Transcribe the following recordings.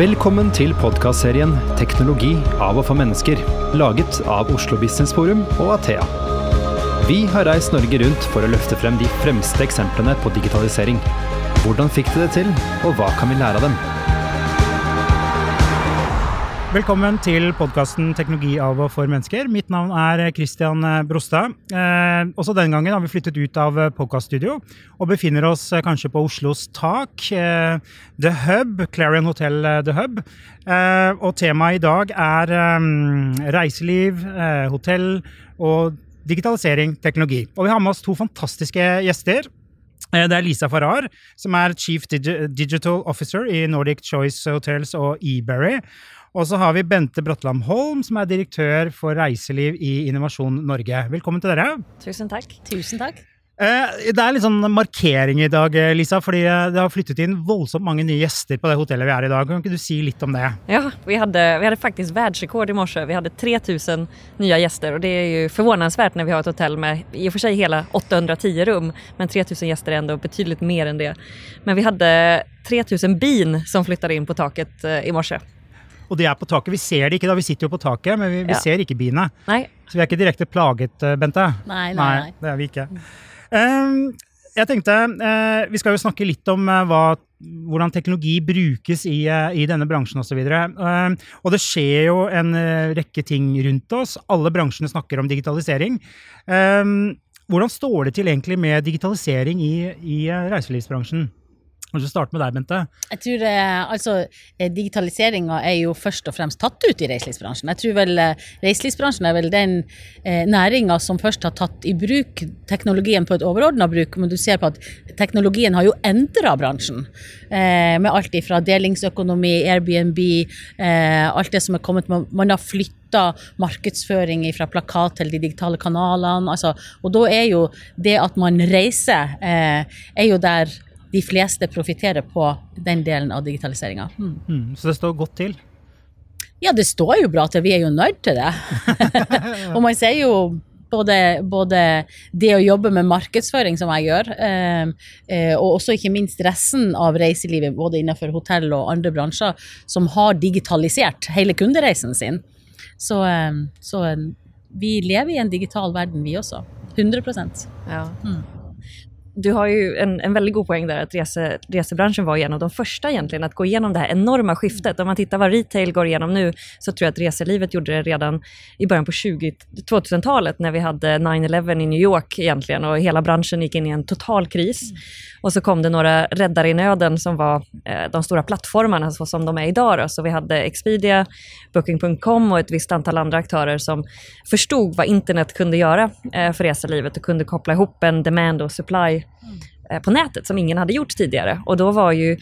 Velkommen til podkastserien 'Teknologi av og for mennesker', laget av Oslo Business Forum og Athea. Vi har reist Norge rundt for å løfte frem de fremste eksemplene på digitalisering. Hvordan fikk de det til, og hva kan vi lære av dem? Velkommen til podkasten 'Teknologi av og for mennesker'. Mitt navn er Christian Brostad. Eh, også denne gangen har vi flyttet ut av podkaststudio og befinner oss eh, kanskje på Oslos tak. Eh, The Hub, Clarion Hotel eh, The Hub. Eh, og temaet i dag er eh, reiseliv, eh, hotell og digitalisering, teknologi. Og vi har med oss to fantastiske gjester. Det er Lisa Farrar, som er Chief Digital Officer i Nordic Choice Hotels og eBerry. Og så har vi Bente Bråttland Holm, som er direktør for reiseliv i Innovasjon Norge. Velkommen til dere. Tusen takk. Tusen takk. Det er litt sånn markering i dag, Lisa, fordi det har flyttet inn voldsomt mange nye gjester på det hotellet vi er i dag. Kan ikke du si litt om det? Ja, vi hadde, vi hadde faktisk världsrekord i morse. Vi hadde 3000 nye gjester og det er jo förvånansvärt når vi har et hotell med i og for seg hele 810 rum, men 3000 gjester er ändå betydligt mer enn det. Men vi hadde 3000 bin som flyttet inn på taket eh, i morse. Og de er på taket. Vi ser det ikke da, vi sitter jo på taket, men vi, vi Ja. ser ikke biene. Nei, Så vi er ikke direkte plaget, eh, Bente. Nei, nei, nei. det er vi ikke. Um, jeg tenkte, eh, Vi skal jo snakke litt om eh, hva, hvordan teknologi brukes i, eh, i denne bransjen osv. Um, og det skjer jo en eh, rekke ting rundt oss. Alle bransjene snakker om digitalisering. Hvordan står det til egentlig med digitalisering i, i reiselivsbransjen? Kanskje starte med deg, Bente. Jeg tror eh, altså, eh, Digitaliseringa er jo først og fremst tatt ut i reiselivsbransjen. Jeg tror vel eh, Reiselivsbransjen er vel den eh, næringa som først har tatt i bruk teknologien på et overordna bruk. Men du ser på at teknologien har jo endra bransjen. Eh, med alt ifra delingsøkonomi, Airbnb, eh, alt det som er kommet Man, Man har flytta markedsføring fra plakat til de digitale kanalene. Altså, og da er jo det at man reiser, eh, er jo der de fleste profitterer på den delen av digitaliseringa. Mm. Mm, så det står godt til. Ja, det står jo bra til, vi er jo nødt til det. og man ser jo både, både det å jobbe med markedsføring, som jeg gjør, eh, eh, og også ikke minst resten av reiselivet, både innenfor hotell og andre bransjer, som har digitalisert hele kundereisen sin. Så, eh, så eh, vi lever i en digital verden, vi også. 100 ja. Mm. Du har ju en, en väldigt god poäng där att rese, resebranschen var en av de första egentligen att gå igenom det här enorma skiftet. Om man tittar vad retail går igenom nu så tror jag att reselivet gjorde det redan i början på 20 2000-talet när vi hade 9-11 i New York egentligen och hela branschen gick in i en total kris. Mm. Och så kom det några räddare i nöden som var eh, de stora plattformarna så som de är idag. Då. Så vi hade Expedia, Booking.com och ett visst antal andra aktörer som förstod vad internet kunde göra eh, för reselivet och kunde koppla ihop en demand och supply mm. Eh, på nätet som ingen hade gjort tidigare. Och då var ju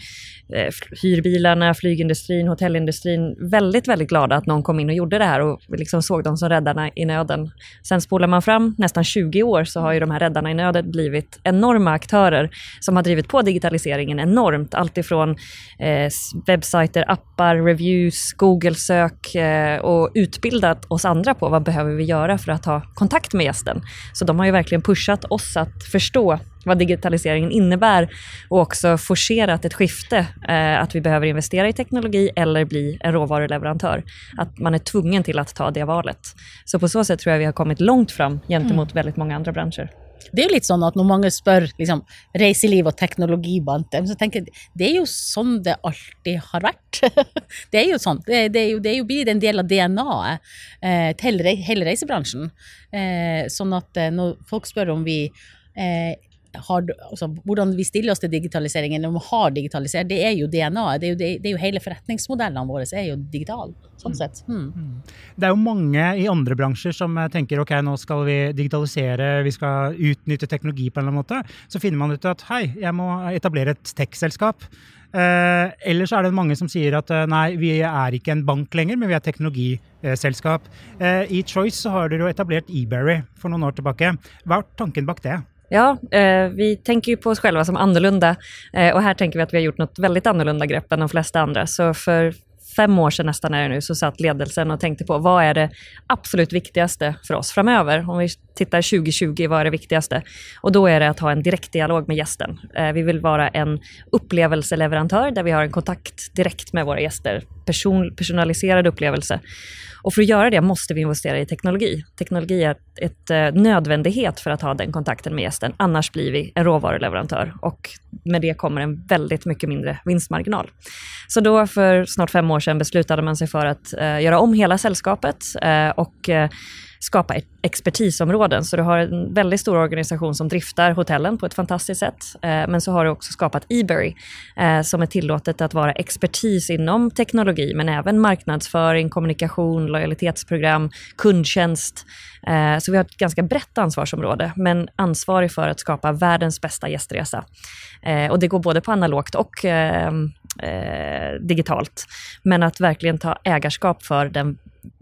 eh, hyrbilarna, flygindustrin, hotellindustrin väldigt, väldigt glada att någon kom in och gjorde det här och liksom såg dem som räddarna i nöden. Sen spolar man fram nästan 20 år så har ju de här räddarna i nöden blivit enorma aktörer som har drivit på digitaliseringen enormt. Alltifrån eh, webbsajter, appar, reviews, Google-sök eh, och utbildat oss andra på vad behöver vi göra för att ha kontakt med gästen. Så de har ju verkligen pushat oss att förstå vad digitaliseringen innebär och också forcerat ett skifte, eh, att vi behöver investera i teknologi eller bli en råvaruleverantör. Att man är tvungen till att ta det valet. Så på så sätt tror jag vi har kommit långt fram gentemot väldigt många andra branscher. Det er jo litt sånn at når mange spør liksom, reiseliv og teknologi blant dem, så tenker jeg det er jo sånn det alltid har vært. det er jo sånn. Det, det, er jo, det er jo blitt en del av DNA-et eh, til hele reisebransjen. Eh, sånn at eh, når folk spør om vi eh, har, altså, hvordan vi stiller oss til digitaliseringen, om vi har digitalisert, det er jo DNA-et. Det, det, det er jo hele forretningsmodellene våre er jo digitale, sånn sett. Mm. Det er jo mange i andre bransjer som eh, tenker ok, nå skal vi digitalisere, vi skal utnytte teknologi på en eller annen måte. Så finner man ut at hei, jeg må etablere et tech-selskap. Eh, eller så er det mange som sier at eh, nei, vi er ikke en bank lenger, men vi er et teknologiselskap. Eh, I Choice så har dere jo etablert eBerry for noen år tilbake. Hva er tanken bak det? Ja, eh, vi tänker ju på oss själva som annorlunda eh, och här tänker vi att vi har gjort något väldigt annorlunda grepp än de flesta andra. Så för fem år sedan nästan är det nu så satt ledelsen och tänkte på vad är det absolut viktigaste för oss framöver. Om vi tittar 2020, vad är det viktigaste? Och då är det att ha en direktdialog med gästen. Eh, vi vill vara en upplevelseleverantör där vi har en kontakt direkt med våra gäster. Person, personaliserad upplevelse. Och för att göra det måste vi investera i teknologi. Teknologi är ett, ett eh, nödvändighet för att ha den kontakten med gästen. Annars blir vi en råvaruleverantör och med det kommer en väldigt mycket mindre vinstmarginal. Så då för snart fem år sedan beslutade man sig för att eh, göra om hela sällskapet eh, och eh, skapa expertisområden. Så du har en väldigt stor organisation som driftar hotellen på ett fantastiskt sätt. Eh, men så har du också skapat eBerry eh, som är tillåtet att vara expertis inom teknologi men även marknadsföring, kommunikation, lojalitetsprogram, kundtjänst. Eh, så vi har ett ganska brett ansvarsområde men ansvarig för att skapa världens bästa gästresa. Och det går både på analogt och digitalt. Men att verkligen ta ägarskap för den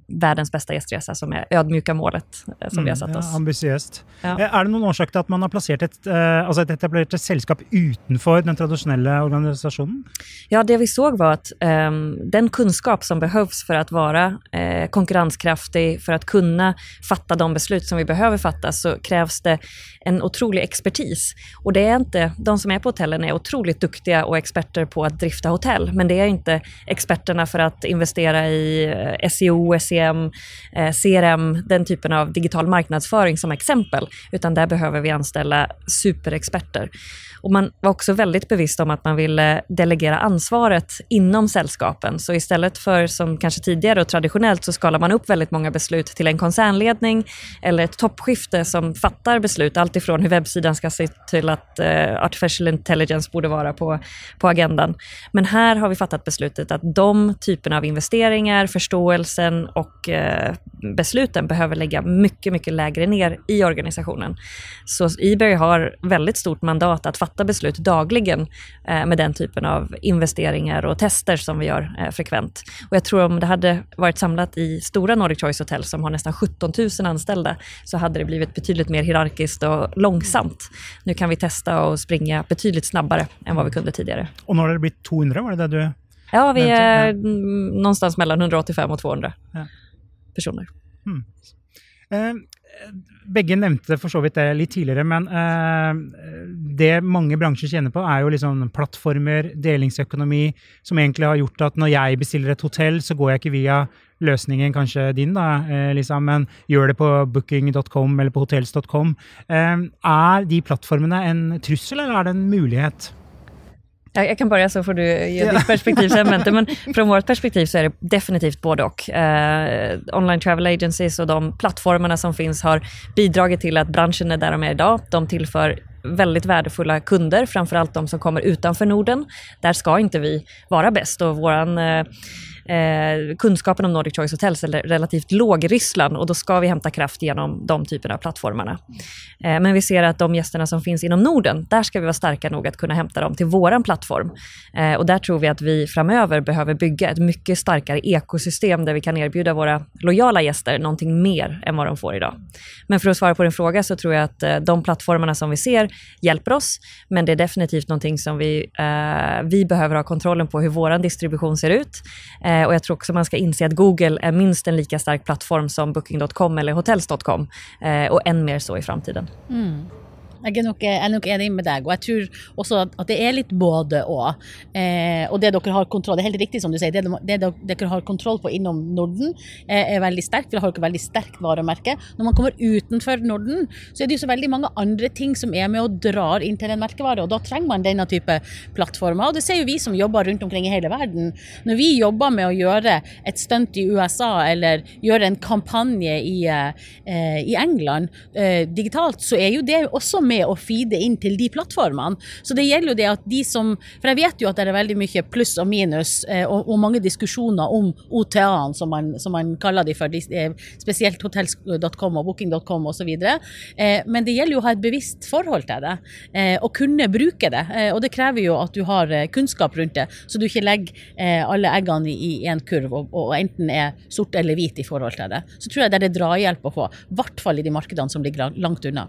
världens bästa gästresa som är ödmjuka målet eh, som mm, vi har mm, satt oss. Ja, ambitiöst. Ja. Eh, är det någon orsak till att man har placerat ett, eh, alltså ett etablerat sällskap utanför den traditionella organisationen? Ja, det vi såg var att um, den kunskap som behövs för att vara uh, konkurrenskraftig, för att kunna fatta de beslut som vi behöver fatta, så krävs det en otrolig expertis. Och det är inte, de som är på hotellen är otroligt duktiga och experter på att drifta hotell, men det är inte experterna för att investera i SEO, SEO CCM, eh, CRM, den typen av digital marknadsföring som exempel, utan där behöver vi anställa superexperter. Och man var också väldigt bevisst om att man ville delegera ansvaret inom sällskapen. Så istället för som kanske tidigare och traditionellt så skalar man upp väldigt många beslut till en koncernledning eller ett toppskifte som fattar beslut, alltifrån hur webbsidan ska se till att eh, artificial intelligence borde vara på, på agendan. Men här har vi fattat beslutet att de typerna av investeringar, förståelsen och eh, besluten behöver lägga mycket, mycket lägre ner i organisationen. Så eBay har väldigt stort mandat att fatta beslut dagligen eh, med den typen av investeringar och tester som vi gör eh, frekvent. Och jag tror om det hade varit samlat i stora Nordic Choice Hotel som har nästan 17 000 anställda så hade det blivit betydligt mer hierarkiskt och långsamt. Nu kan vi testa och springa betydligt snabbare än vad vi kunde tidigare. Och när har det blivit 200? Var det där du Ja, vi är någonstans mellan 185 och 200 ja. personer. Mm. Eh, Begge nevnte for så vidt det litt tidligere, men eh, det mange bransjer kjenner på, er jo liksom plattformer, delingsøkonomi, som egentlig har gjort at når jeg bestiller et hotell, så går jeg ikke via løsningen, kanskje din, da, eh, liksom, men gjør det på booking.com eller på hotels.com. Eh, er de plattformene en trussel, eller er det en mulighet? Jag, jag kan börja så får du ge ja. ditt perspektiv sen. Men från vårt perspektiv så är det definitivt både och. Eh, online travel agencies och de plattformarna som finns har bidragit till att branschen är där de är idag. De tillför väldigt värdefulla kunder, framförallt de som kommer utanför Norden. Där ska inte vi vara bäst och våran eh, eh, kunskapen om Nordic Choice Hotels är relativt låg i Ryssland och då ska vi hämta kraft genom de typerna av plattformarna. Eh, men vi ser att de gästerna som finns inom Norden, där ska vi vara starka nog att kunna hämta dem till vår plattform. Eh, och där tror vi att vi framöver behöver bygga ett mycket starkare ekosystem där vi kan erbjuda våra lojala gäster någonting mer än vad de får idag. Men för att svara på din fråga så tror jag att eh, de plattformarna som vi ser hjälper oss, men det är definitivt någonting som vi, eh, vi behöver ha kontrollen på hur vår distribution ser ut. Eh, Eh, och jag tror också man ska inse att Google är minst en lika stark plattform som Booking.com eller Hotels.com eh, och än mer så i framtiden. Mm. Jeg er, nok, jeg er nok enig med deg. Og jeg tror også at det er litt både og. Eh, og det dere har kontroll Det er helt riktig som du sier, det, det dere har kontroll på innom Norden eh, er veldig sterkt. For dere har dere veldig sterkt varemerke. Når man kommer utenfor Norden, så er det jo så veldig mange andre ting som er med og drar inn til en merkevare. Og da trenger man denne type plattformer. Og det ser jo vi som jobber rundt omkring i hele verden. Når vi jobber med å gjøre et stunt i USA eller gjøre en kampanje i, eh, i England eh, digitalt, så er jo det også med med och feeda in till de plattformarna. Så det gäller ju det att de som för jag vet ju att det är väldigt mycket plus och minus, eh, och, og mange om OTA som som, som, man kallar det för, de, eh, speciellt hotels.com och booking.com vidare. Eh, men det gäller ju att ha ett bevisst förhållande till det, eh, kunna kunne det. Eh, det kräver ju att du har eh, kunskap runt det, så du inte lägger eh, alla äggen i en kurv och, och enten är sort eller vit i förhållande till det. Så tror jag det är det draghjälp att få, i hvert fall i de markedene som ligger langt unna.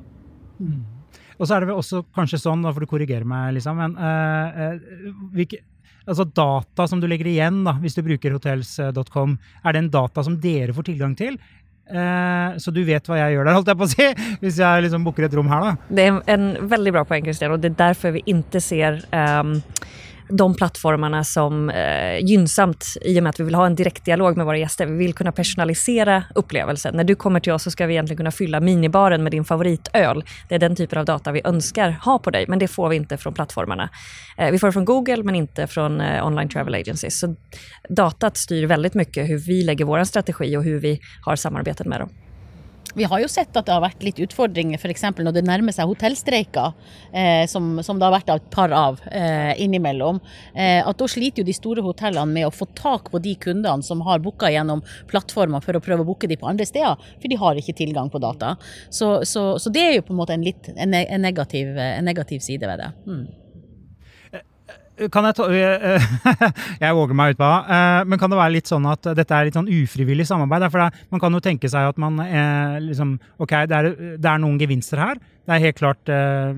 Mm. Og så er det vel også kanskje sånn, da får du korrigere meg, liksom, men uh, uh, hvilke, altså data som du legger igjen da, hvis du bruker hotels.com, er det en data som dere får tilgang til? Eh, så du vet vad jag gör där, holdt jag på att säga, om jag liksom bokar ett rum här da. Det är en väldigt bra poäng Christian och det är därför vi inte ser um, de plattformarna som eh, gynnsamt i och med att vi vill ha en direktdialog med våra gäster. Vi vill kunna personalisera upplevelsen. När du kommer till oss så ska vi egentligen kunna fylla minibaren med din favoritöl. Det är den typen av data vi önskar ha på dig, men det får vi inte från plattformarna. Eh, vi får det från Google, men inte från eh, online travel agencies. Så datat styr väldigt mycket hur vi lägger vår strategi och hur vi har samarbetet med dem. Vi har jo sett at det har vært litt utfordringer f.eks. når det nærmer seg hotellstreiker, eh, som, som, det har vært et par av eh, innimellom. Eh, at da sliter jo de store hotellene med å få tak på de kundene som har booka gjennom plattformer for å prøve å booke de på andre steder, for de har ikke tilgang på data. Så, så, så det er jo på en måte en, litt, en, en, negativ, eh, en negativ, side ved det. Mm. Kan jeg ta eh, eh, Jeg våger meg utpå det. Eh, men kan det være litt sånn at dette er litt sånn ufrivillig samarbeid? For man kan jo tenke seg at man liksom Ok, det er, det er noen gevinster her. Det er helt klart eh,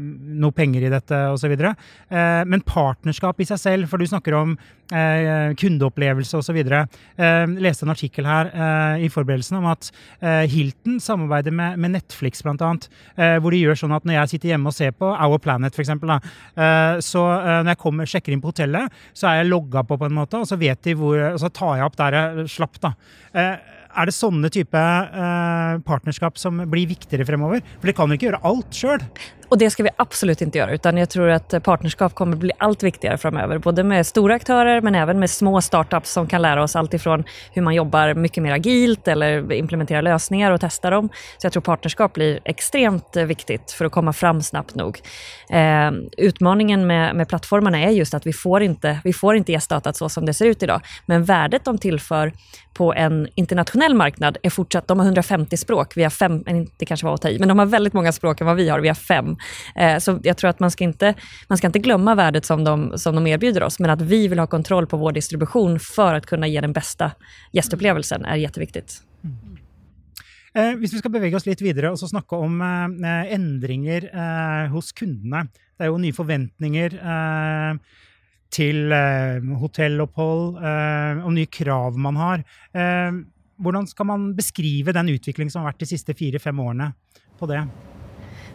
noe penger i dette osv. Eh, men partnerskap i seg selv, for du snakker om eh, kundeopplevelse osv. Eh, leste en artikkel her eh, i forberedelsen om at Hilton samarbeider med, med Netflix bl.a. Eh, hvor de gjør sånn at når jeg sitter hjemme og ser på Our Planet f.eks., eh, så når jeg kommer, sjekker inn på hotellet, så er jeg logga på på en måte, og så vet de hvor, og så tar jeg opp der jeg slapp. da. Eh, er det sånne type eh, partnerskap som blir viktigere fremover? For de kan jo ikke gjøre alt sjøl? Och det ska vi absolut inte göra, utan jag tror att partnerskap kommer bli allt viktigare framöver. Både med stora aktörer men även med små startups som kan lära oss allt ifrån hur man jobbar mycket mer agilt eller implementerar lösningar och testar dem. Så jag tror partnerskap blir extremt viktigt för att komma fram snabbt nog. Eh, utmaningen med, med plattformarna är just att vi får inte, vi får inte gästdatat så som det ser ut idag. Men värdet de tillför på en internationell marknad är fortsatt, de har 150 språk, vi har fem, det kanske var att ta i, men de har väldigt många språk än vad vi har, vi har fem. Eh, så jag tror att man ska inte, man ska inte glömma värdet som de, som de erbjuder oss, men att vi vill ha kontroll på vår distribution för att kunna ge den bästa gästupplevelsen är jätteviktigt. Mm. Eh, hvis vi ska bevege oss lite vidare och så snakke om eh, ändringar eh, hos kunderna. Det är ju nya förväntningar eh, till eh, hotellopphold eh, og krav man har. Eh, hur ska man beskriva den utveckling som har varit de siste fire-fem åren? på det?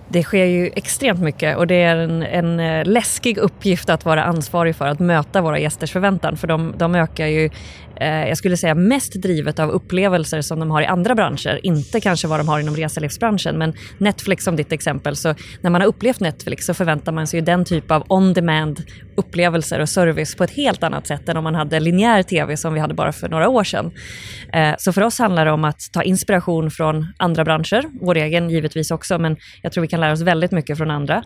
Det sker ju extremt mycket och det är en, en, eh, läskig uppgift att vara ansvarig för att möta våra gästers förväntan för de, de ökar ju eh, jag skulle säga mest drivet av upplevelser som de har i andra branscher, inte kanske vad de har inom reselivsbranschen. Men Netflix som ditt exempel, så när man har upplevt Netflix så förväntar man sig ju den typ av on-demand upplevelser och service på ett helt annat sätt än om man hade linjär tv som vi hade bara för några år sedan. Eh, så för oss handlar det om att ta inspiration från andra branscher, vår egen givetvis också, men jag tror vi kan lära oss väldigt mycket från andra.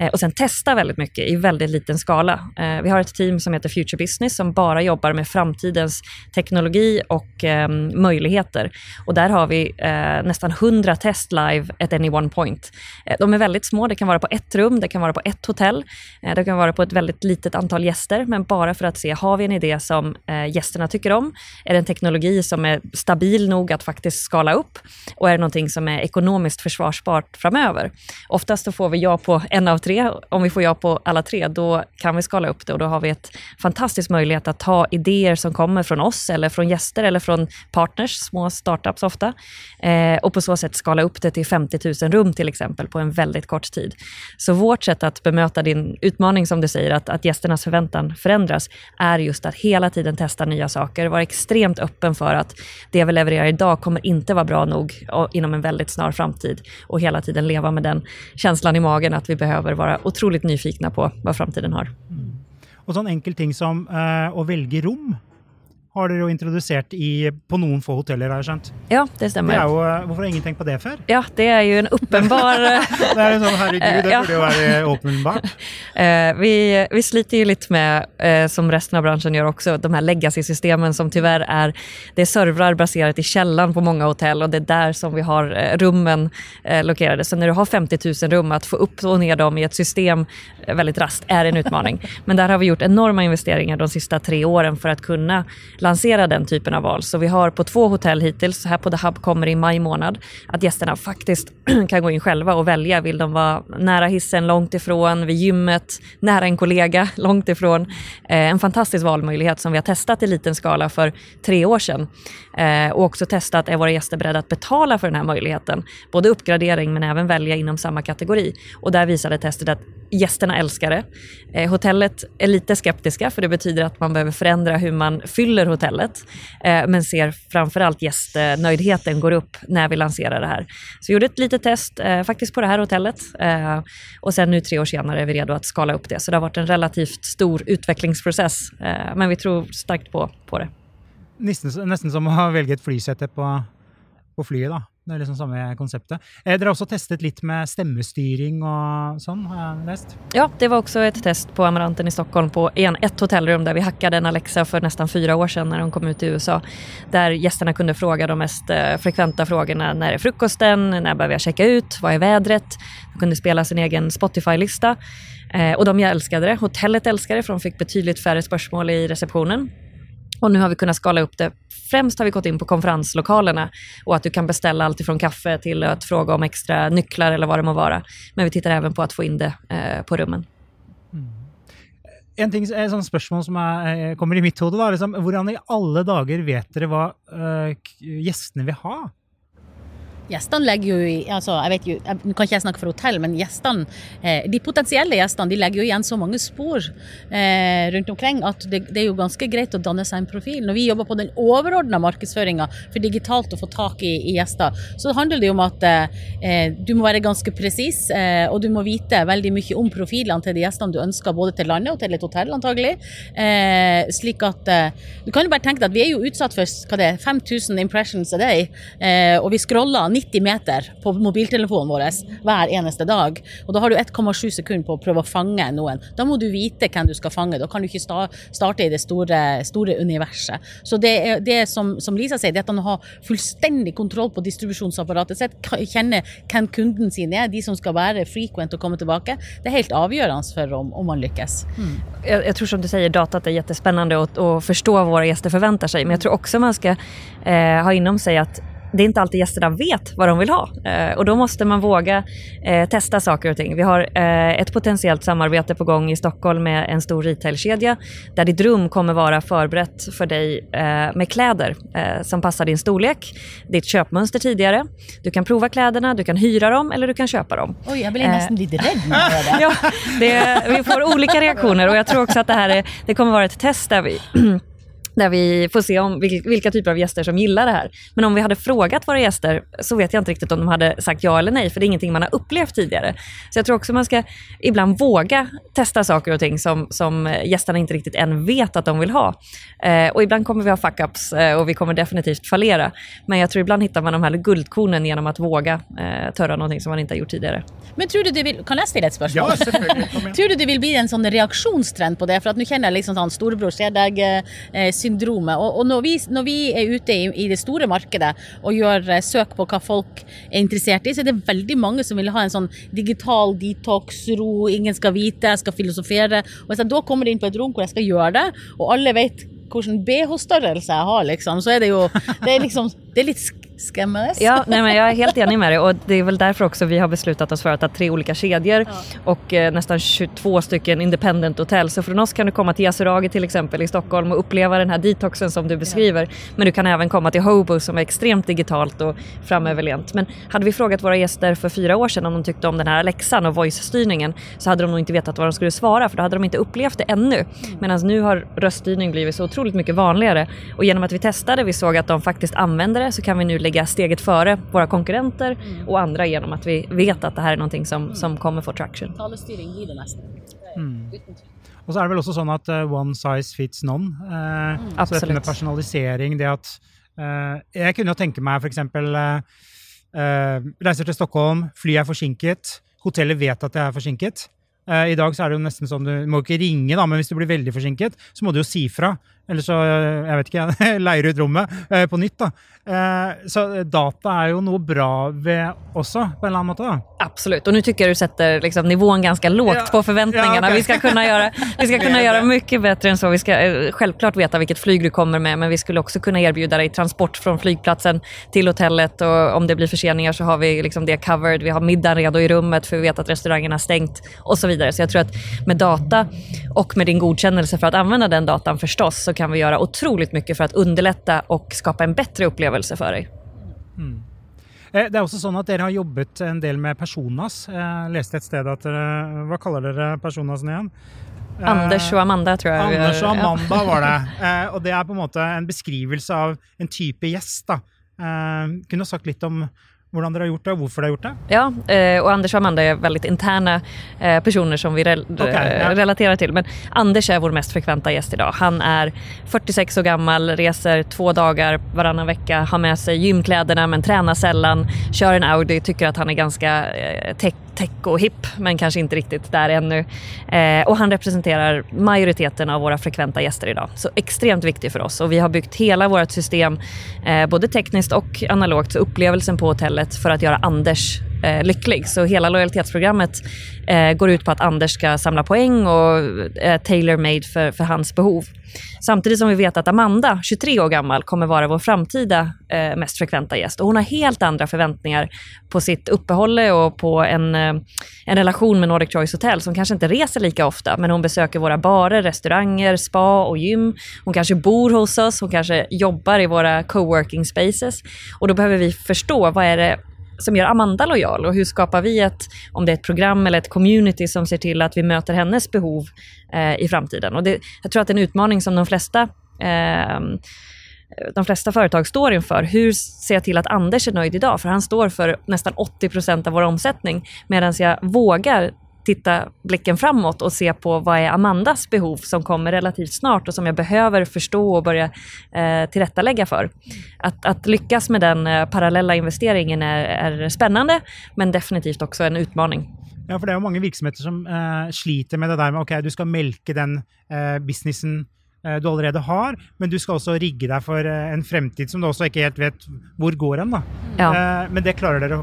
Eh, och sen testa väldigt mycket i väldigt liten skala. Eh, vi har ett team som heter Future Business som bara jobbar med framtidens teknologi och ehm, möjligheter. Och där har vi nästan 100 test live at any one point. De är väldigt små, det kan vara på ett rum, det kan vara på ett hotell, det kan vara på ett väldigt litet antal gäster, men bara för att se, har vi en idé som eh, gästerna tycker om? Är det en teknologi som är stabil nog att faktiskt skala upp? Och är det någonting som är ekonomiskt försvarsbart framöver? Oftast då får vi ja på en av tre. Om vi får ja på alla tre, då kan vi skala upp det och då har vi ett fantastisk möjlighet att ta idéer som kommer från oss eller från gäster eller från partners, små startups ofta, eh, och på så sätt skala upp det till 50 000 rum till exempel på en väldigt kort tid. Så vårt sätt att bemöta din utmaning som du säger, att, att gästernas förväntan förändras, är just att hela tiden testa nya saker, vara extremt öppen för att det vi levererar idag kommer inte vara bra nog inom en väldigt snar framtid och hela tiden leva med den känslan i magen att vi behöver vara otroligt nyfikna på vad framtiden har. Mm. Och sån enkel ting som uh, att välja rum har dere jo introdusert i, på noen få hoteller, har jeg skjønt. Ja, det stemmer. Det jo, eh, hvorfor har ingen tenkt på det før? Ja, det er jo en uppenbar... det er sånn, herregud, det ja. burde jo være åpenbart. Eh, vi, vi sliter ju lite med, eh, som resten av branschen gör också, de här legacy-systemen som tyvärr är, det är servrar baserat i källan på många hotell och det är där som vi har rummen lokerade. Så när du har 50 000 rum, att få upp och ner dem i ett system väldigt rast är en utmaning. Men där har vi gjort enorma investeringar de sista tre åren för att kunna lansera den typen av val. Så vi har på två hotell hittills, här på The Hub kommer i maj månad, att gästerna faktiskt kan gå in själva och välja. Vill de vara nära hissen, långt ifrån, vid gymmet, nära en kollega, långt ifrån. Eh, en fantastisk valmöjlighet som vi har testat i liten skala för tre år sedan. Eh, och också testat, är våra gäster beredda att betala för den här möjligheten? Både uppgradering men även välja inom samma kategori. Och där visade testet att gästerna älskar det. Eh, hotellet är lite skeptiska för det betyder att man behöver förändra hur man fyller hotellet. Eh, men ser framförallt gästnöjdheten går upp när vi lanserar det här. Så vi gjorde ett litet test eh, faktiskt på det här hotellet eh, och sen nu tre år senare är vi redo att skala upp det. Så det har varit en relativt stor utvecklingsprocess eh, men vi tror starkt på, på det. Nästan, nästan som att ha väldigt flysete på, på flyget då. Det är liksom samma konseptet. Eh, dere har också testat lite med stemmestyring och sånt, har jag läst? Ja, det var också ett test på Amaranten i Stockholm på en, ett hotellrum där vi hackade en Alexa för nästan fyra år sedan när de kom ut i USA. Där gästerna kunde fråga de mest eh, frekventa frågorna. När är frukosten? När behöver jag checka ut? Vad är vädret? De kunde spela sin egen Spotify-lista. Eh, och de älskade det. Hotellet älskade det för de fick betydligt färre spörsmål i receptionen. Och nu har vi kunnat skala upp det. Främst har vi gått in på konferenslokalerna och att du kan beställa allt ifrån kaffe till att fråga om extra nycklar eller vad det må vara. Men vi tittar även på att få in det eh, på rummen. Mm. En ting, eh, et spørsmål som er, kommer i mitt hode, är liksom, hvordan i alle dager vet dere hva uh, eh, gjestene vil ha? Gjestene legger jo i altså, jeg vet jo, jeg, Nå kan ikke jeg snakke for hotell, men gjestene, eh, de potensielle gjestene de legger jo igjen så mange spor eh, rundt omkring at det, det, er jo ganske greit å danne seg en profil. Når vi jobber på den overordna markedsføringa for digitalt å få tak i, i, gjester, så handler det jo om at eh, eh, du må være ganske presis, eh, og du må vite veldig mye om profilene til de gjestene du ønsker, både til landet og til et hotell, antagelig. Eh, slik at eh, Du kan jo bare tenke deg at vi er jo utsatt for hva det er, 5000 impressions a day, eh, og vi scroller 90 meter på mobiltelefonen vår hver eneste dag. Og da har du 1,7 sekunder på å prøve å fange noen. Da må du vite hvem du skal fange. Da kan du ikke starte i det store, store universet. Så det, er, det som, som, Lisa sier, det er at han har fullstendig kontroll på distribusjonsapparatet sitt. Kjenner hvem kunden sin er, de som skal være frequent og komme tilbake. Det är helt avgörande för om, om man lyckas. Mm. Jag, jag, tror som du säger, datat är jättespännande och att förstå vad våra gäster förväntar sig. Men jag tror också man ska eh, ha inom sig att det är inte alltid gästerna vet vad de vill ha eh, och då måste man våga eh, testa saker och ting. Vi har eh, ett potentiellt samarbete på gång i Stockholm med en stor retailkedja där ditt rum kommer vara förberett för dig med kläder som passar din storlek, ditt köpmönster tidigare. Du kan prova kläderna, du kan hyra dem eller du kan köpa dem. Oj, jag blir nästan lite rädd nu. ja, det, vi får olika reaktioner och jag tror också att det här är, det kommer vara ett test där vi där vi får se om vilka typer av gäster som gillar det här. Men om vi hade frågat våra gäster så vet jag inte riktigt om de hade sagt ja eller nej, för det är ingenting man har upplevt tidigare. Så jag tror också man ska ibland våga testa saker och ting som, som gästerna inte riktigt än vet att de vill ha. Eh, och ibland kommer vi ha fuck-ups eh, och vi kommer definitivt fallera. Men jag tror ibland hittar man de här guldkornen genom att våga eh, törra någonting som man inte har gjort tidigare. Men tror du det vill, kan jag ställa ett spörsmål? Ja, tror du det vill bli en sån reaktionstrend på det? För att nu känner jag liksom sån storebror ser deg eh, syndromet. Og, og når, vi, når, vi er ute i, i det store markedet og gjør eh, sök på hva folk er interessert i så er det veldig mange som vil ha en sånn digital detox, ro, ingen skal vite, jeg skal filosofere. Og hvis jeg da kommer inn på et rom hvor jeg skal gjøre det og alle vet hvilken bh-størrelse jeg har, liksom, så er det jo det er liksom, det är lite Skämmades. Ja, nej, men jag är helt enig med dig och det är väl därför också vi har beslutat oss för att ha tre olika kedjor ja. och eh, nästan 22 stycken independent hotell. Så från oss kan du komma till Yasuragi till exempel i Stockholm och uppleva den här detoxen som du beskriver. Ja. Men du kan även komma till Hobo som är extremt digitalt och framöverlent. Men hade vi frågat våra gäster för fyra år sedan om de tyckte om den här Alexan och voice-styrningen så hade de nog inte vetat vad de skulle svara för då hade de inte upplevt det ännu. Mm. Medan nu har röststyrning blivit så otroligt mycket vanligare och genom att vi testade, vi såg att de faktiskt använder det så kan vi nu ligga steget före våra konkurrenter mm. och andra genom att vi vet att det här är någonting som, mm. som kommer få traction. Talestyrning blir det nästan. Mm. Och så är det väl också så att uh, one size fits none. Uh, mm. Så detta med personalisering, det att uh, jag kunde tänka mig för exempel uh, reser till Stockholm, flyet är försinkat, hotellet vet att det är försinkat. Uh, I dag så är det jo nesten sånn du må ikke ringe, da, men hvis du blir veldig forsinket, så må du jo si fra. Eller så, eh, jeg vet ikke, leier ut rommet eh, på nytt. da. Eh, så data er jo noe bra ved også, på en eller annen måte. da. Absolut, och nu tycker jag du sätter liksom nivån ganska lågt Ja, på förväntningarna. ja, okej. Vi ska kunna, göra, vi ska kunna är göra mycket bättre än så. Vi ska eh, självklart veta vilket flyg du kommer med, men vi skulle också kunna erbjuda dig transport från flygplatsen till hotellet och om det blir förseningar så har vi liksom det covered. Vi har middagen redo i rummet för vi vet att restaurangen har stängt och så vidare. Så jag tror att med data och med din godkännelse för att använda den datan förstås så kan vi göra otroligt mycket för att underlätta och skapa en bättre upplevelse för dig. Eh, Det er også sånn at Dere har jobbet en del med Personas. Jeg leste et sted at dere Hva kaller dere Personasen igjen? Eh, Anders och Amanda tror jag. Anders ja. Amanda var det. Eh, og det er på en måte en beskrivelse av en gjest. da. Eh, kunne du sagt litt om hvordan dere har gjort det, og hvorfor dere har gjort det? Ja, eh, och Anders och Amanda är väldigt interna eh, personer som vi rel- eh, ja. relaterar till. Men Anders är vår mest frekventa gäst idag. Han är 46 år gammal, reser två dagar varannan vecka, har med sig gymkläderna men tränar sällan, kör en Audi, tycker att han är ganska tech, tech och hipp men kanske inte riktigt där ännu. Eh, och han representerar majoriteten av våra frekventa gäster idag. Så extremt viktig för oss och vi har byggt hela vårt system, eh, både tekniskt och analogt, så upplevelsen på hotellet för att göra Anders eh, lycklig. Så hela lojalitetsprogrammet eh, går ut på att Anders ska samla poäng och är tailor-made för, för hans behov. Samtidigt som vi vet att Amanda, 23 år gammal, kommer vara vår framtida eh, mest frekventa gäst. Och hon har helt andra förväntningar på sitt uppehålle och på en, eh, en relation med Nordic Choice Hotel som kanske inte reser lika ofta, men hon besöker våra barer, restauranger, spa och gym. Hon kanske bor hos oss, hon kanske jobbar i våra coworking spaces. Och då behöver vi förstå vad är det som gör Amanda lojal och hur skapar vi ett, om det är ett program eller ett community som ser till att vi möter hennes behov eh, i framtiden. Och det, jag tror att det är en utmaning som de flesta eh, de flesta företag står inför. Hur ser jag till att Anders är nöjd idag? För han står för nästan 80 procent av vår omsättning. Medan jag vågar titta blicken framåt och se på vad är Amandas behov som kommer relativt snart och som jag behöver förstå och börja eh, tillrättalägga för. Att, att lyckas med den eh, parallella investeringen är, är spännande men definitivt också en utmaning. Ja, for det er jo mange virksomheter som eh, sliter med det der med ok, du skal melke den eh, businessen eh, du allerede har, men du skal også rigge deg for eh, en fremtid som du også ikke helt vet hvor går hen. da. Ja. Eh, men det klarer dere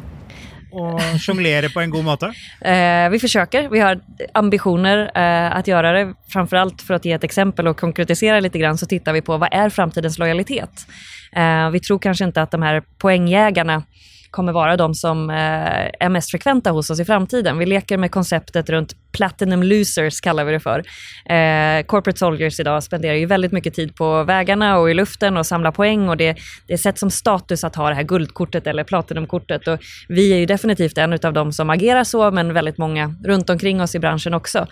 och jonglera på en god måte? Eh, vi försöker. Vi har ambitioner eh, att göra det. Framförallt för att ge ett exempel och konkretisera lite grann så tittar vi på vad är framtidens lojalitet? Eh, vi tror kanske inte att de här poängjägarna kommer vara de som eh, är mest frekventa hos oss i framtiden. Vi leker med konceptet runt platinum losers kallar vi det för. Eh, corporate soldiers idag spenderar ju väldigt mycket tid på vägarna och i luften och samlar poäng och det, det är sett som status att ha det här guldkortet eller platinumkortet och vi är ju definitivt en av de som agerar så men väldigt många runt omkring oss i branschen också.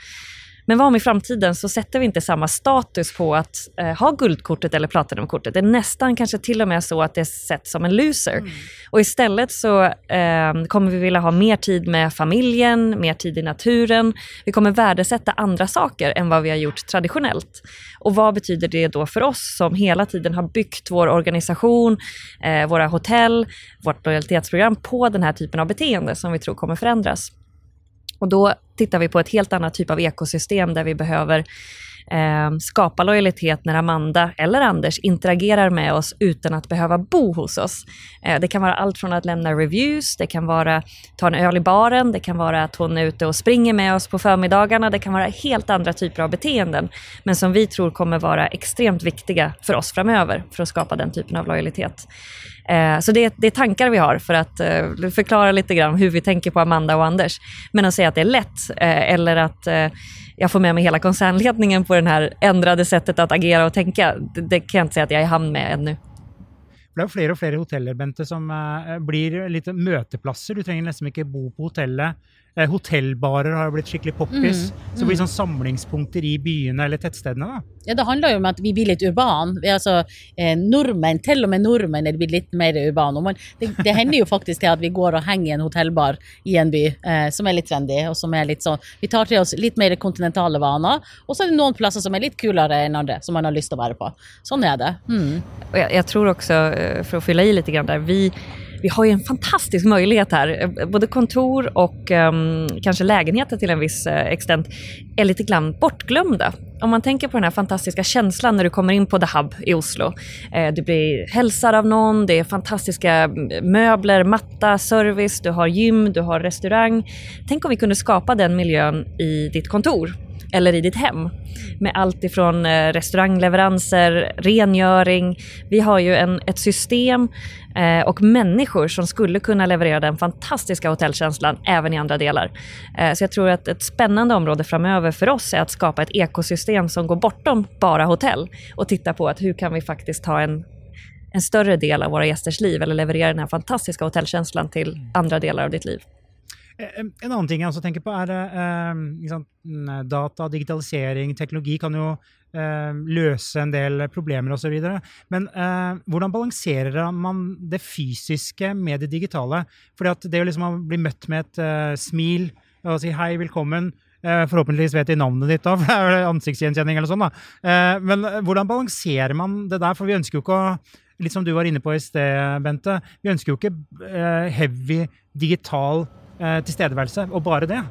Men vad om i framtiden så sätter vi inte samma status på att eh, ha guldkortet eller platinumkortet. Det är nästan kanske till och med så att det sätts som en loser. Och istället så eh, kommer vi vilja ha mer tid med familjen, mer tid i naturen. Vi kommer värdesätta andra saker än vad vi har gjort traditionellt. Och vad betyder det då för oss som hela tiden har byggt vår organisation, eh, våra hotell, vårt lojalitetsprogram på den här typen av beteende som vi tror kommer förändras. Och då tittar vi på ett helt annat typ av ekosystem där vi behöver eh, skapa lojalitet när Amanda eller Anders interagerar med oss utan att behöva bo hos oss. Eh, det kan vara allt från att lämna reviews, det kan vara ta en öl i baren, det kan vara att hon är ute och springer med oss på förmiddagarna, det kan vara helt andra typer av beteenden, men som vi tror kommer vara extremt viktiga för oss framöver för att skapa den typen av lojalitet. Eh, Så det, det är tankar vi har för att eh, förklara lite grann hur vi tänker på Amanda och Anders. Men att säga att det är lätt eh, eller att eh, jag får med mig hela koncernledningen på det här ändrade sättet att agera och tänka, det, det kan jag inte säga att jag är i hamn med ännu. Det är fler och fler hoteller Bente, som eh, blir lite möteplatser. Du behöver nästan inte bo på hotellet. Eh, hotellbarer har blitt skikkelig poppis. Så det blir sånn samlingspunkter i byene eller tettstedene. da. Ja, Det handler jo om at vi blir litt urban. Vi, er altså, eh, nordmenn, Til og med nordmenn er blitt litt mer urbane. Det, det hender jo faktisk til at vi går og henger i en hotellbar i en by eh, som er litt trendy. og som er litt sånn, Vi tar til oss litt mer kontinentale vaner. Og så er det noen plasser som er litt kulere enn andre, som man har lyst til å være på. Sånn er det. Mm. Jag, jag tror också, eh, för att fylla i lite grann där, vi vi har ju en fantastisk möjlighet här. Eh, både kontor och um, kanske lägenheter till en viss uh, extent är lite grann bortglömda. Om man tänker på den här fantastiska känslan när du kommer in på The Hub i Oslo. Eh, du blir hälsad av någon, det är fantastiska mm, möbler, matta, service, du har gym, du har restaurang. Tänk om vi kunde skapa den miljön i ditt kontor eller i ditt hem. Med allt ifrån eh, restaurangleveranser, rengöring. Vi har ju en, ett system eh, och människor som skulle kunna leverera den fantastiska hotellkänslan även i andra delar. Eh, så jag tror att ett spännande område framöver för oss är att skapa ett ekosystem som går bortom bara hotell och titta på att hur kan vi faktiskt ta en en större del av våra gästers liv eller leverera den här fantastiska hotellkänslan till andra delar av ditt liv. Eh, en annen ting jeg også tenker på, er liksom, data, digitalisering, teknologi kan jo løse en del problemer osv. Men eh, hvordan balanserer man det fysiske med det digitale? Fordi det å liksom bli møtt med et smil og si hei, velkommen, Forhåpentligvis vet de navnet ditt, da, for det er ansiktsgjenkjenning. eller sånn da. Men hvordan balanserer man det der? For vi ønsker jo ikke å Litt som du var inne på i sted, Bente. Vi ønsker jo ikke heavy digital Eh, tilstedeværelse, og bare det.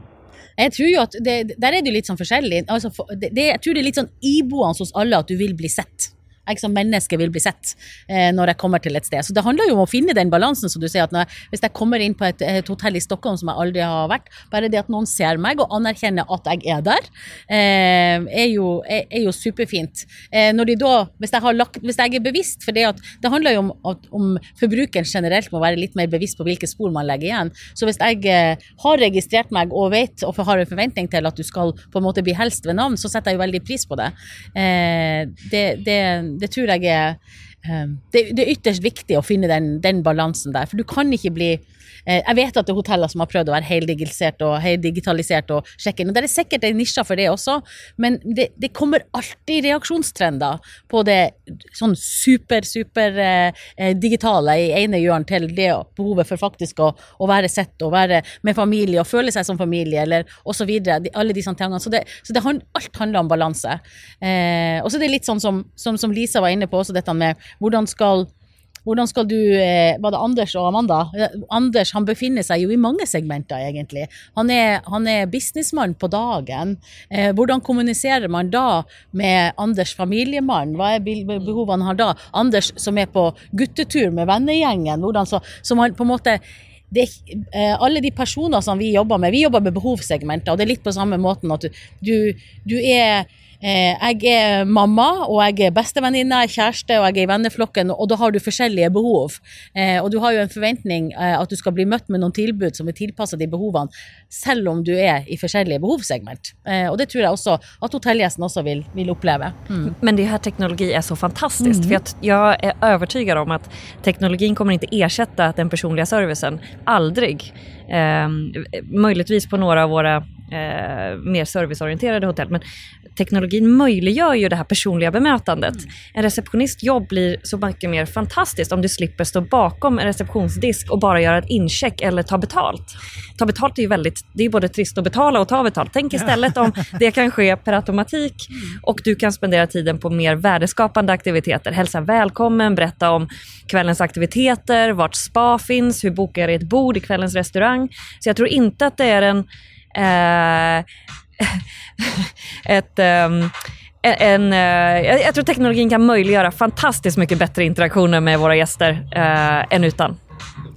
Jeg tror jo at det, Der er det jo litt sånn forskjellig. Altså, det, det, jeg tror det er litt sånn iboende hos alle at du vil bli sett som menneske vil bli sett eh, når jeg kommer til et sted. Så det handler jo om å finne den balansen, som du sier. at jeg, Hvis jeg kommer inn på et, et, hotell i Stockholm som jeg aldri har vært, bare det at noen ser meg og anerkjenner at jeg er der, eh, er, jo, er, er, jo, superfint. Eh, når de da, hvis jeg, lagt, hvis jeg, er bevisst, for det, at, det handler jo om at om forbrukeren generelt må være litt mer bevisst på hvilke spor man legger igjen. Så hvis jeg eh, har registrert meg og vet og har en forventning til at du skal på en måte bli helst ved navn, så setter jeg jo veldig pris på det. Eh, det, det det tror jeg er Ehm, det, det, er ytterst viktig å finne den, den balansen der. For du kan ikke bli Eh, jeg vet at det er hoteller som har prøvd å være heldigitalisert og heldigitalisert og sjekke inn. Og det er sikkert en nisje for det også, men det, det, kommer alltid reaksjonstrender på det sånn super, super eh, eh digitale i ene hjørnet til det behovet for faktisk å, å, være sett og være med familie og føle seg som familie, eller osv. Alle disse tingene. Så, det, så det, alt handler om balanse. Eh, og så er det litt sånn som, som, som Lisa var inne på, også dette med hvordan skal hvordan skal du eh, Var det Anders og Amanda? Anders han befinner seg jo i mange segmenter, egentlig. Han er, han er businessmann på dagen. Eh, hvordan kommuniserer man da med Anders familiemann? Hva er behovene han har da? Anders som er på guttetur med vennegjengen. Hvordan så, så man på en måte det, eh, alle de personer som vi jobber med, vi jobber med behovssegmenter, og det er litt på samme måten at du, du, du er jeg er mamma, og jeg er bestevenninne, jeg er kjæreste og jeg er i venneflokken, og da har du forskjellige behov. Eh, og du har jo en forventning eh, at du skal bli møtt med noen tilbud som er tilpassa de behovene, selv om du er i forskjellige behovssegment. Og det tror jeg også at hotellgjesten også vil, vil oppleve. Mm. Men det här teknologi är så fantastiskt. Mm. Att jag är övertygad om att teknologin kommer inte ersätta den personliga servicen. Aldrig. Eh, möjligtvis på några av våra eh, mer serviceorienterade hotell. Men teknologin möjliggör ju det här personliga bemötandet. Mm. En receptionistjobb blir så mycket mer fantastiskt om du slipper stå bakom en receptionsdisk och bara göra ett incheck eller ta betalt. Ta betalt är ju väldigt, det är både trist att betala och ta betalt. Tänk istället om det kan ske per automatik och du kan spendera tiden på mer värdeskapande aktiviteter. Hälsa välkommen, berätta om kvällens aktiviteter, vart spa finns, hur bokar jag ett bord i kvällens restaurang. Så jag tror inte att det är en Eh, ett ehm, en, eh, jag tror teknologin kan möjliggöra fantastiskt mycket bättre interaktioner med våra gäster eh, än utan.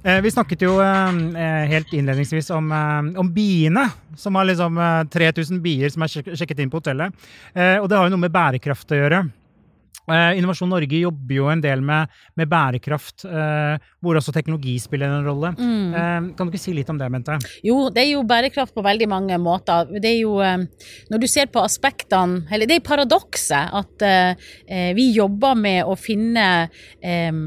Eh, vi snakket jo ehm, helt innledningsvis om, ehm, om biene, som har liksom 3000 bier som er sjekket inn på hotellet. Och det har jo noe med bærekraft att göra. Eh, Innovasjon Norge jobber jo en del med, med bærekraft, eh, hvor også teknologi spiller en rolle. Mm. Eh, kan du ikke si litt om det, Bente? Jo, det er jo bærekraft på veldig mange måter. Det er jo, eh, når du ser på aspektene Eller det er paradokset at eh, vi jobber med å finne eh,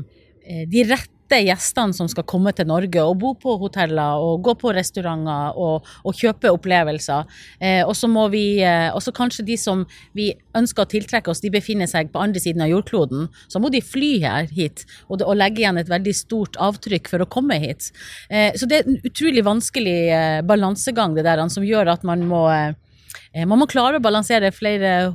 de rette rette gjestene som skal komme til Norge og bo på hoteller og gå på restauranter og, og kjøpe opplevelser. Eh, og så må vi, eh, også kanskje de som vi ønsker å tiltrekke oss, de befinner seg på andre siden av jordkloden. Så må de fly her hit og, og legge igjen et veldig stort avtrykk for å komme hit. Eh, så det er en utrolig vanskelig eh, balansegang det der, som gjør at man må eh, Eh, man må klare å balansere flere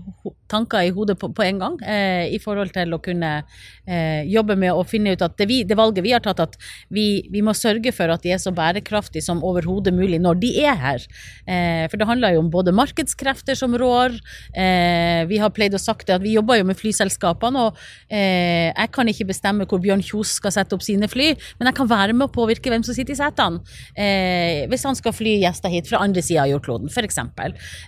tanker i hodet på, på en gang eh, i forhold til å kunne eh, jobbe med å finne ut at det, vi, det valget vi har tatt, at vi, vi, må sørge for at de er så bærekraftige som overhodet mulig når de er her. Eh, for det handler jo om både markedskrefter som rår. Eh, vi har pleid å sagt det at vi jobber jo med flyselskapene, og eh, jeg kan ikke bestemme hvor Bjørn Kjos skal sette opp sine fly, men jeg kan være med å påvirke hvem som sitter i setene. Eh, hvis han skal fly gjester hit fra andre sida av jordkloden, f.eks.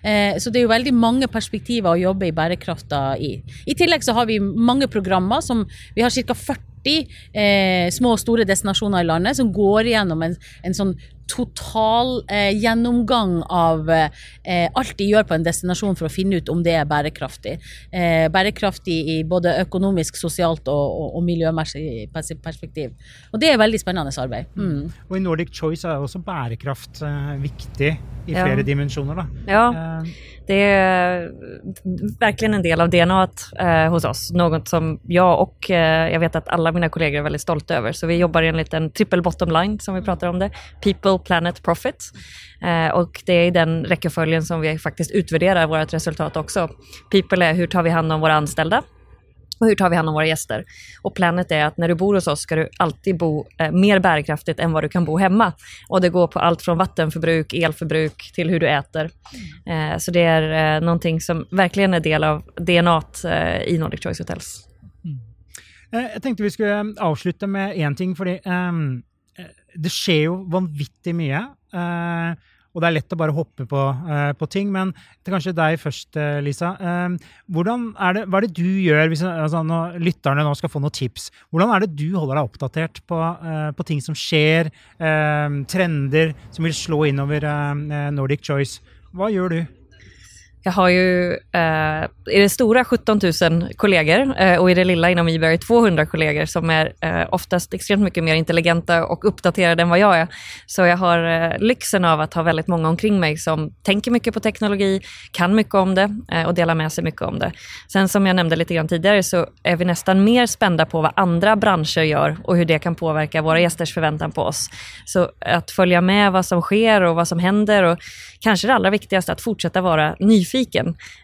Eh, Eh, så det er jo veldig mange perspektiver å jobbe i bærekrafta i. I tillegg så har vi mange programmer som Vi har ca. 40 eh, små og store destinasjoner i landet som går gjennom en, en sånn total eh, gjennomgang av eh, alt de gjør på en destinasjon for å finne ut om det er bærekraftig. Eh, bærekraftig i både økonomisk, sosialt og, og, og miljømessig perspektiv. Og det er veldig spennende arbeid. Mm. Og i Nordic Choice er også bærekraft eh, viktig i flere ja. dimensjoner. Da. Ja. Eh, det är verkligen en del av DNA eh, hos oss. Något som jag och eh, jag vet att alla mina kollegor är väldigt stolta över. Så vi jobbar enligt en triple bottom line som vi pratar om det. People, planet, profit. Eh, och det är i den räckeföljen som vi faktiskt utvärderar vårt resultat också. People är hur tar vi hand om våra anställda? Och hur tar vi hand om våra gäster? Och planet är att när du bor hos oss ska du alltid bo eh, mer bärkraftigt än vad du kan bo hemma. Och det går på allt från vattenförbruk, elförbruk till hur du äter. Eh, så det är eh, någonting som verkligen är del av DNA eh, i Nordic Choice Hotels. Mm. Eh, jag tänkte vi skulle eh, avsluta med en ting, för um, det skjer jo vanvittig mye. Uh, og det er lett å bare hoppe på, uh, på ting. Men til kanskje deg først, eh, Lisa. Uh, er det, hva er det du gjør hvis altså, når lytterne nå skal få noen tips? Hvordan er det du holder deg oppdatert på, på ting som skjer, trender som vil slå innover Nordic Choice? Hva gjør du? Jag har ju eh, i det stora 17 000 kollegor eh, och i det lilla inom Eberg 200 kollegor som är eh, oftast extremt mycket mer intelligenta och uppdaterade än vad jag är. Så jag har eh, lyxen av att ha väldigt många omkring mig som tänker mycket på teknologi, kan mycket om det eh, och delar med sig mycket om det. Sen som jag nämnde lite grann tidigare så är vi nästan mer spända på vad andra branscher gör och hur det kan påverka våra gästers förväntan på oss. Så att följa med vad som sker och vad som händer och kanske det allra viktigaste att fortsätta vara nyfiken,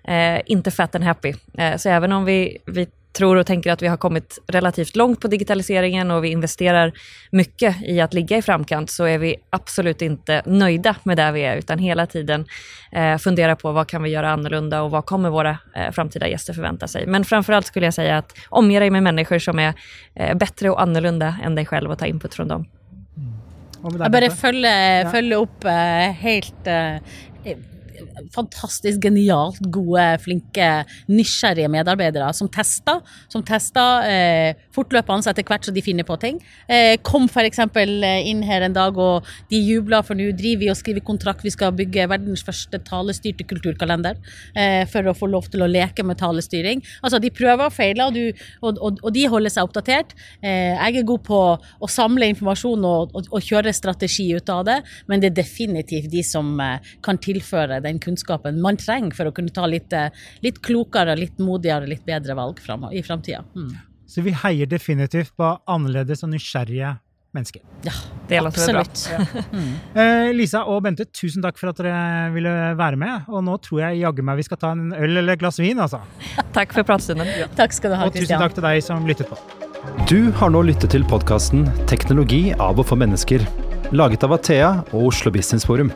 eh, inte fat and happy. Eh, så även om vi, vi tror och tänker att vi har kommit relativt långt på digitaliseringen och vi investerar mycket i att ligga i framkant så är vi absolut inte nöjda med där vi är utan hela tiden eh, fundera på vad kan vi göra annorlunda och vad kommer våra eh, framtida gäster förvänta sig. Men framförallt skulle jag säga att omge dig med människor som är eh, bättre och annorlunda än dig själv och ta input från dem. Jeg bare følger, følger opp uh, helt uh, fantastisk genialt gode, flinke, nysgjerrige medarbeidere som tester. Som tester eh, fortløpende etter hvert som de finner på ting. Eh, kom f.eks. Eh, inn her en dag, og de jubla, for nå driver vi og skriver kontrakt. Vi skal bygge verdens første talestyrte kulturkalender eh, for å få lov til å leke med talestyring. Altså, de prøver og feiler, og, du, og, og, og, de holder seg oppdatert. Eh, jeg er god på å samle informasjon og, kjøre strategi ut av det, men det er definitivt de som eh, kan tilføre den kunnskapen man trenger for å kunne ta litt, eh, litt klokere, litt modigere, litt bedre valg fram, i framtida. Mm. Så vi heier definitivt på annerledes og nysgjerrige mennesker. Ja, det er absolutt. Ja. Mm. Eh, Lisa og Bente, tusen takk for at dere ville være med. Og nå tror jeg jaggu meg vi skal ta en øl eller et glass vin, altså. takk for pratstunden. Ja. Takk skal du ha, Og tusen takk til deg som lyttet på. Du har nå lyttet til podkasten 'Teknologi av og for mennesker', laget av Athea og Oslo Business Forum.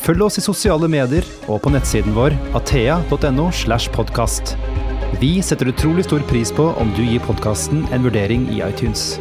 Følg oss i sosiale medier og på nettsiden vår athea.no. slash podcast. Vi setter utrolig stor pris på om du gir podkasten en vurdering i iTunes.